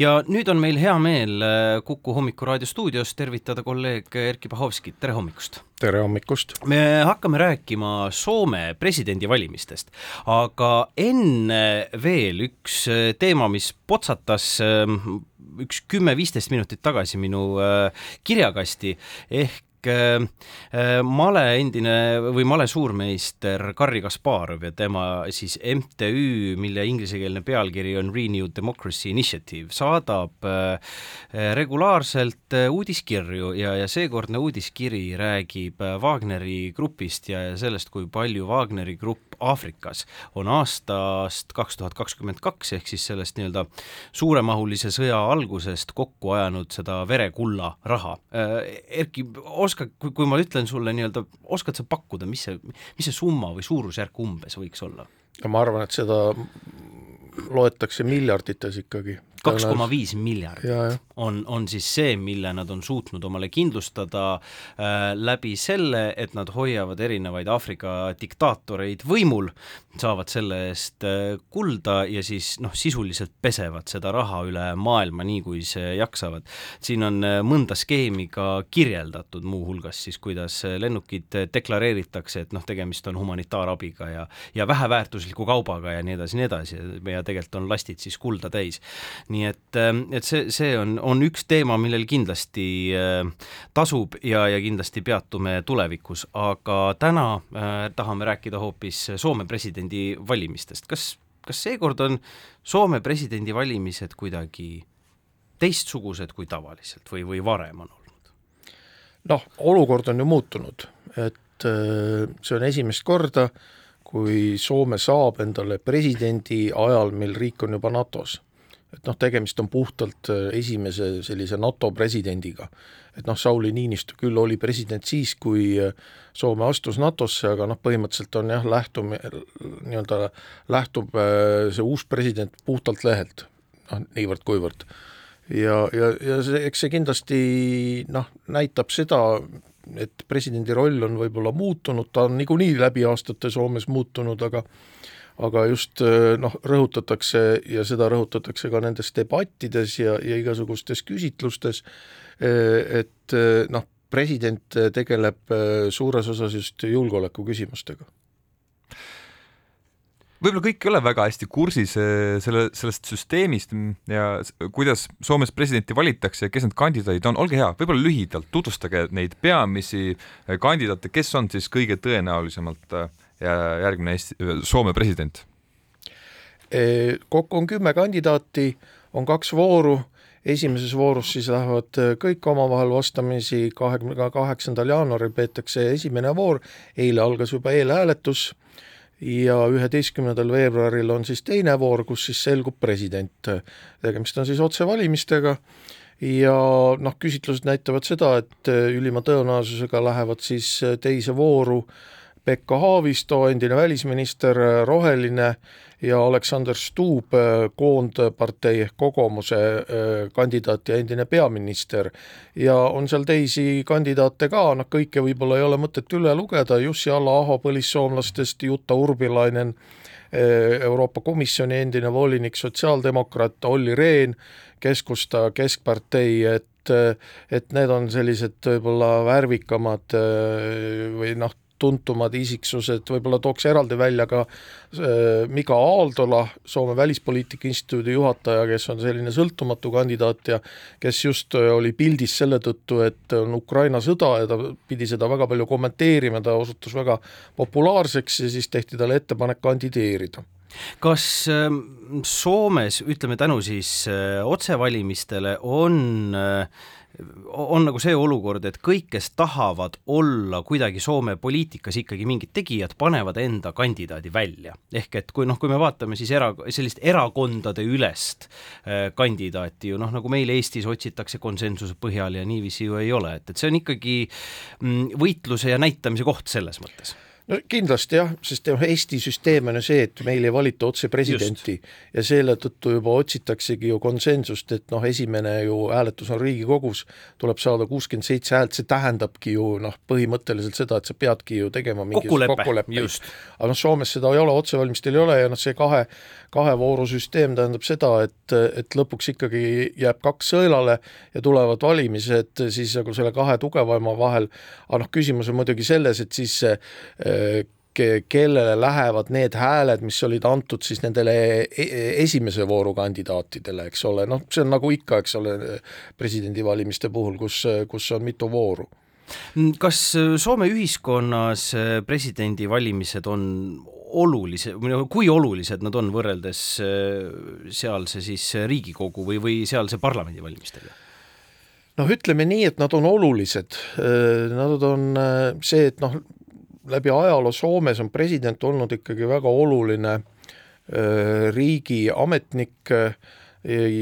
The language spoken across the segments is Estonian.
ja nüüd on meil hea meel äh, Kuku hommikuraadio stuudios tervitada kolleeg Erkki Bahovskit, tere hommikust! tere hommikust! me hakkame rääkima Soome presidendivalimistest, aga enne veel üks äh, teema, mis potsatas ähm, üks kümme-viisteist minutit tagasi minu äh, kirjakasti, ehk Äh, äh, male endine või male suurmeister Garri Kasparov ja tema siis MTÜ, mille inglisekeelne pealkiri on Renew Democracy Initiative, saadab äh, regulaarselt uudiskirju ja, ja seekordne uudiskiri räägib Wagneri grupist ja, sellest, kui palju Wagneri grupp Aafrikas on aastast kaks tuhat kakskümmend kaks ehk siis sellest nii-öelda suuremahulise sõja algusest kokku ajanud seda verekulla raha. Erki, oska oskad, kui, kui ma ütlen sulle nii-öelda, oskad sa pakkuda, mis see, mis see summa või suurusjärk umbes võiks olla? ma arvan, et seda loetakse miljardites ikkagi. Kaks koma viis miljardit on, on siis see, mille nad on suutnud omale kindlustada äh, läbi selle, et nad hoiavad erinevaid Aafrika diktaatoreid võimul, saavad selle eest äh, kulda ja siis noh, sisuliselt pesevad seda raha üle maailma, nii kui see jaksavad. siin on äh, mõnda skeemi ka kirjeldatud, muuhulgas siis, kuidas äh, lennukid deklareeritakse, et noh, tegemist on humanitaarabiga ja ja väheväärtusliku kaubaga ja nii edasi, nii edasi. Ja tegelikult on lastid siis kulda täis. nii et, ähm, et see, see on, on üks teema, millel kindlasti äh, tasub ja, ja kindlasti peatume tulevikus, aga täna äh, tahame rääkida hoopis Soome presidendivalimistest. kas, kas seekord on Soome presidendivalimised kuidagi teistsugused kui tavaliselt või, või varem on olnud? noh, olukord on ju muutunud, et äh, see on esimest korda, kui Soome saab endale presidendi ajal, mil riik on juba NATO-s et noh, tegemist on puhtalt äh, esimese sellise NATO presidendiga. et noh, Sauli Niinistö küll oli president siis, kui äh, Soome astus NATO-sse, aga noh, põhimõtteliselt on jah, lähtum, nii-öelda lähtub äh, see uus president puhtalt lehelt, noh, niivõrd-kuivõrd. ja, ja, ja see, eks see kindlasti noh, näitab seda, et presidendi roll on võib-olla muutunud, ta on niikuinii läbi aastate Soomes muutunud, aga aga just äh, noh, rõhutatakse ja seda rõhutatakse ka nendes debattides ja, ja igasugustes küsitlustes, äh, et äh, noh, president tegeleb suures osas just julgeoleku küsimustega. Võib-olla kõik ei ole väga hästi kursis selle, sellest süsteemist ja kuidas Soomes presidenti valitakse ja kes need kandidaadid on, olge hea, võib-olla lühidalt tutvustage neid peamisi kandidaate, kes on siis kõige tõenäolisemalt äh, ja järgmine Eesti, Soome president? Kokku on kümme kandidaati, on kaks vooru, esimeses voorus siis lähevad kõik omavahel vastamisi, kahekümne kaheksandal jaanuaril peetakse esimene voor, eile algas juba eelhääletus. Ja üheteistkümnendal veebruaril on siis teine voor, kus siis selgub president. tegemist on siis otsevalimistega ja noh, küsitlused näitavad seda, et ülima tõenäosusega lähevad siis teise vooru äh, Pekka Haavisto, endine välisminister, roheline ja Aleksander Stubb, koondpartei ehk Kokomuse äh, kandidaat ja endine peaminister. ja on seal teisi kandidaate ka, noh kõike võib-olla ei ole mõtet üle lugeda, Jussi Halla-aho põlissoomlastest, Jutta Urbilainen, äh, Euroopa Komisjoni endine volinik, sotsiaaldemokraat Olli Rehn, Keskusta Keskpartei, et et need on sellised võib-olla värvikamad äh, või noh, tuntumad isiksused, võib-olla tooks eraldi välja ka äh, Mika Aaldola, Soome Välispoliitika Instituudi juhataja, kes on selline sõltumatu kandidaat ja kes just äh, oli pildis selle tõttu, et on Ukraina sõda ja ta pidi seda väga palju kommenteerima, ta osutus väga populaarseks ja siis tehti talle ettepanek kandideerida. Kas ähm, Soomes, ütleme tänu siis äh, otsevalimistele, on on nagu see olukord, et kõik, kes tahavad olla kuidagi Soome poliitikas ikkagi mingid tegijad, panevad enda kandidaadi välja. ehk et kui noh, kui me vaatame siis era, sellist erakondade ülest äh, kandidaati ju noh, nagu meil Eestis otsitakse konsensuse põhjal ja niiviisi ju ei ole, et, et see on ikkagi mm, võitluse ja näitamise koht selles mõttes no kindlasti jah, sest Eesti süsteem on ju see, et meil ei valita otse presidenti Just. ja selle tõttu juba otsitaksegi ju konsensust, et noh, esimene ju hääletus on Riigikogus, tuleb saada kuuskümmend seitse häält, see tähendabki ju noh, põhimõtteliselt seda, et sa peadki ju tegema mingisuguse kokkuleppe. aga noh, Soomes seda ei ole, otsevalimistel ei ole ja noh, see kahe, kahe vooru süsteem tähendab seda, et, et lõpuks ikkagi jääb kaks sõelale ja tulevad valimised siis nagu selle kahe tugevaima vahel, aga noh, küsimus on muidugi selles, et siis kellele lähevad need hääled, mis olid antud siis nendele e-, esimese vooru kandidaatidele, eks ole, noh, see on nagu ikka, eks ole, presidendivalimiste puhul, kus, kus on mitu vooru kas Soome ühiskonnas presidendivalimised on olulised, või noh, kui olulised nad on võrreldes sealse siis Riigikogu või, või sealse parlamendivalimistega? noh, ütleme nii, et nad on olulised, nad on see, et noh, läbi ajaloo Soomes on president olnud ikkagi väga oluline äh, riigiametnik äh,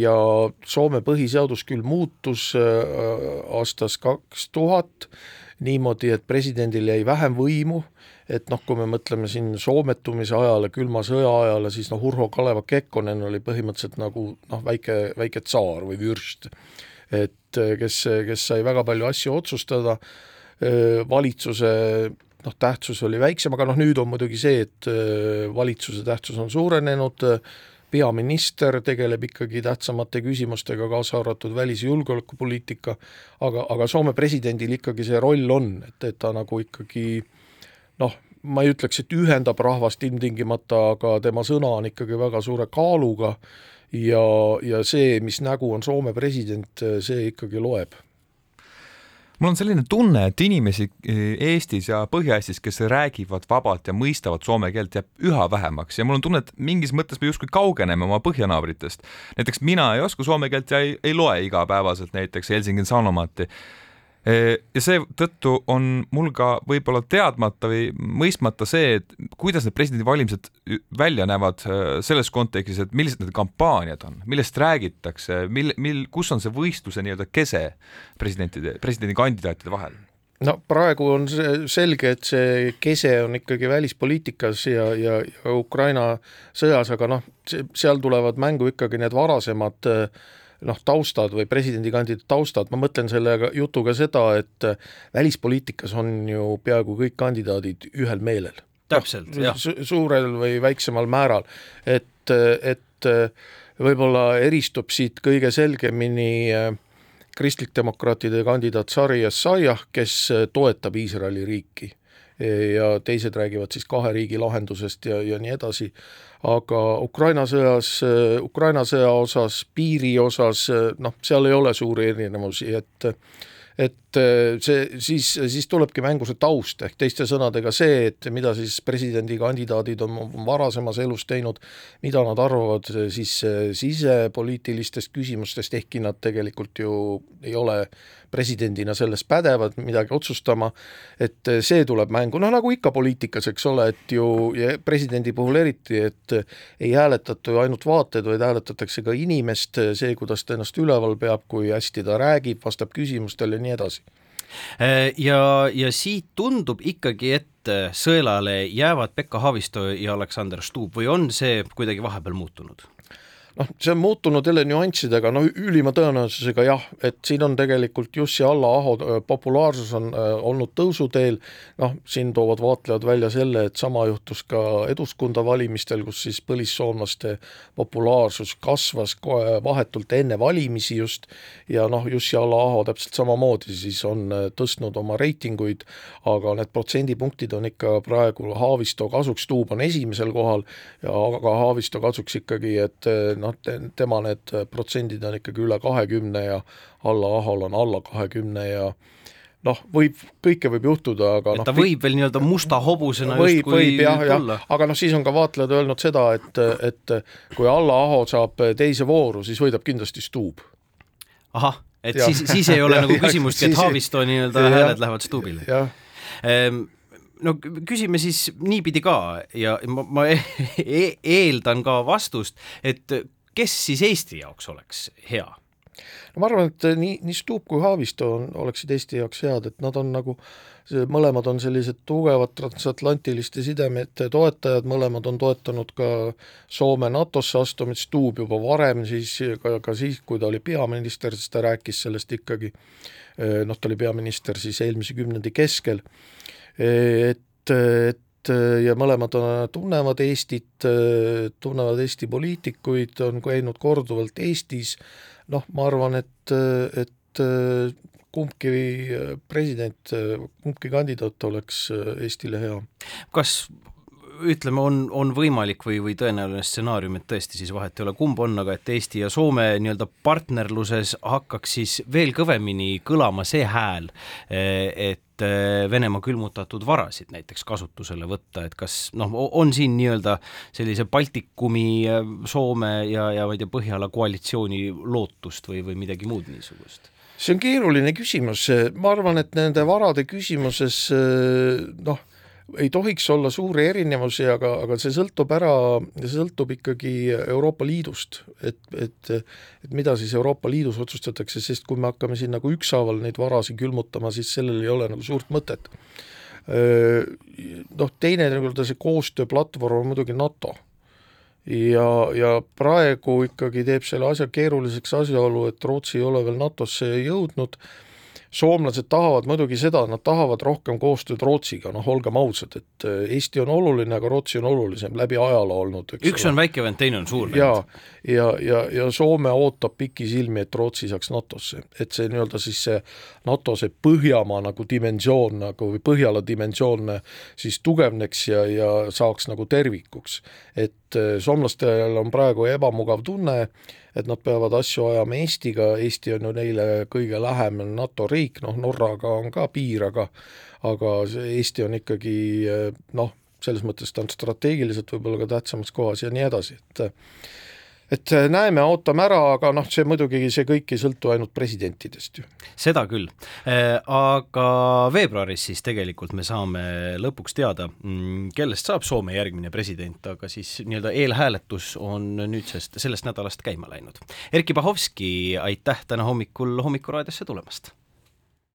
ja Soome põhiseadus küll muutus äh, aastast kaks tuhat niimoodi, et presidendil jäi vähem võimu, et noh, kui me mõtleme siin soometumise ajale, külma sõja ajale, siis noh, Urho Kaleva Kekkonen oli põhimõtteliselt nagu noh, väike, väike tsaar või vürst. et kes, kes sai väga palju asju otsustada, valitsuse noh, tähtsus oli väiksem, aga noh, nüüd on muidugi see, et äh, valitsuse tähtsus on suurenenud, peaminister tegeleb ikkagi tähtsamate küsimustega, kaasa arvatud välis- ja julgeolekupoliitika, aga, aga Soome presidendil ikkagi see roll on, et, et ta nagu ikkagi noh, ma ei ütleks, et ühendab rahvast ilmtingimata, aga tema sõna on ikkagi väga suure kaaluga ja, ja see, mis nägu on Soome president, see ikkagi loeb mul on selline tunne, et inimesi eh, Eestis ja Põhja-Eestis, kes räägivad vabalt ja mõistavad soome keelt, jääb üha vähemaks ja mul on tunne, et mingis mõttes me justkui kaugeneme oma põhjanaabritest. näiteks mina ei oska soome keelt ja ei, ei loe igapäevaselt näiteks Helsingin Sanomati ja seetõttu on mul ka võib-olla teadmata või mõistmata see, et kuidas need presidendivalimised välja näevad selles kontekstis, et millised need kampaaniad on, millest räägitakse, mil, mil, kus on see võistluse nii-öelda kese presidentide, presidendikandidaatide vahel? no praegu on see selge, et see kese on ikkagi välispoliitikas ja, ja, ja Ukraina sõjas, aga noh, seal tulevad mängu ikkagi need varasemad äh, noh, taustad või presidendikandidaadi taustad, ma mõtlen selle jutuga seda, et välispoliitikas on ju peaaegu kõik kandidaadid ühel meelel. täpselt no,, jah su. suurel või väiksemal määral, et, et võib-olla eristub siit kõige selgemini äh, kristlik-demokraatide kandidaat Sari Essayah, kes toetab Iisraeli riiki ja teised räägivad siis kahe riigi lahendusest ja, ja nii edasi. Aga Ukraina sõjas, Ukraina sõja osas, piiri osas noh, seal ei ole suuri erinevusi, et et see siis, siis tulebki mängu see taust, ehk teiste sõnadega see, et mida siis presidendikandidaadid on varasemas elus teinud, mida nad arvavad siis sisepoliitilistest küsimustest, ehkki nad tegelikult ju ei ole presidendina selles pädevad midagi otsustama, et see tuleb mängu, noh nagu ikka poliitikas, eks ole, et ju ja presidendi puhul eriti, et ei hääletata ju ainult vaateid, vaid hääletatakse ka inimest, see, kuidas ta ennast üleval peab, kui hästi ta räägib, vastab küsimustele ja nii edasi ja, ja siit tundub ikkagi, et sõelale jäävad Pekka Haavisto ja Aleksander Stubb või on see kuidagi vahepeal muutunud? Noh, see on muutunud jälle nüanssidega, no ülima tõenäosusega jah, et siin on tegelikult Jussi Halla-aho äh, populaarsus on äh, olnud tõusuteel, noh, siin toovad vaatlejad välja selle, et sama juhtus ka Eduskunta valimistel, kus siis põlissoomlaste populaarsus kasvas kohe vahetult enne valimisi just, ja noh, Jussi Halla-aho täpselt samamoodi siis on äh, tõstnud oma reitinguid, aga need protsendipunktid on ikka praegu Haavisto kasuks, Tuub on esimesel kohal aga Haavisto kasuks ikkagi, et noh, tema need protsendid on ikkagi üle kahekümne ja alla Ahol on alla kahekümne ja noh, võib, kõike võib juhtuda, aga noh ta võib veel nii-öelda musta hobusena võib, võib jah, jah, aga noh, siis on ka vaatlejad öelnud seda, et, et kui Alla Aho saab teise vooru, siis võidab kindlasti Stubb. ahah, et ja. siis, siis ei ole ja, nagu küsimustki, et Haavisto nii-öelda hääled lähevad Stubbile. Ehm, no küsime siis niipidi ka ja ma, ma e eeldan ka vastust, et kes siis Eesti jaoks oleks hea? no ma arvan, et nii, nii Stubb kui Haavisto on, oleksid Eesti jaoks head, et nad on nagu, mõlemad on sellised tugevad transatlantiliste sidemete toetajad, mõlemad on toetanud ka Soome NATO-sse astumist, Stubb juba varem siis, ka, ka siis, kui ta oli peaminister, siis ta rääkis sellest ikkagi, noh, ta oli peaminister siis eelmise kümnendi keskel, et, et ja mõlemad on, tunnevad Eestit, tunnevad Eesti poliitikuid, on käinud korduvalt Eestis, noh, ma arvan, et, et kumbki president, kumbki kandidaat oleks Eestile hea. kas ütleme, on, on võimalik või, või tõenäoline stsenaarium, et tõesti siis vahet ei ole, kumb on, aga et Eesti ja Soome nii-öelda partnerluses hakkaks siis veel kõvemini kõlama see hääl, et Venemaa külmutatud varasid näiteks kasutusele võtta, et kas noh, on siin nii-öelda sellise Baltikumi, Soome ja, ja ma ei tea, Põhjala koalitsiooni lootust või, või midagi muud niisugust? See on keeruline küsimus, ma arvan, et nende varade küsimuses noh, ei tohiks olla suuri erinevusi, aga, aga see sõltub ära, see sõltub ikkagi Euroopa Liidust, et, et et mida siis Euroopa Liidus otsustatakse, sest kui me hakkame siin nagu ükshaaval neid varasid külmutama, siis sellel ei ole nagu suurt mõtet. Noh, teine nii-öelda see koostööplatvorm on muidugi NATO ja, ja praegu ikkagi teeb selle asja keeruliseks asjaolu, et Rootsi ei ole veel NATO-sse jõudnud soomlased tahavad muidugi seda, nad tahavad rohkem koostööd Rootsiga, noh, olgem ausad, et äh, Eesti on oluline, aga Rootsi on olulisem läbi ajaloo olnud, üks ole. on väike vend, teine on suur vend. ja, ja, ja, ja Soome ootab pikisilmi, et Rootsi saaks NATO-sse, et see nii-öelda siis see NATO see Põhjamaa nagu dimensioon nagu või Põhjala dimensioon siis tugevneks ja, ja saaks nagu tervikuks. et äh, soomlastel on praegu ebamugav tunne, et nad peavad asju ajama Eestiga, Eesti on ju neile kõige lähem NATO riik, noh Norraga on ka piir, aga aga Eesti on ikkagi noh, selles mõttes ta on strateegiliselt võib-olla ka tähtsamas kohas ja nii edasi, et et näeme, ootame ära, aga noh, see muidugi, see kõik ei sõltu ainult presidentidest ju. seda küll, äh, aga veebruaris siis tegelikult me saame lõpuks teada, mm, kellest saab Soome järgmine president, aga siis nii-öelda eelhääletus on nüüdsest, sellest nädalast käima läinud. Erkki Bahovski, aitäh täna hommikul Hommikuraadiosse tulemast!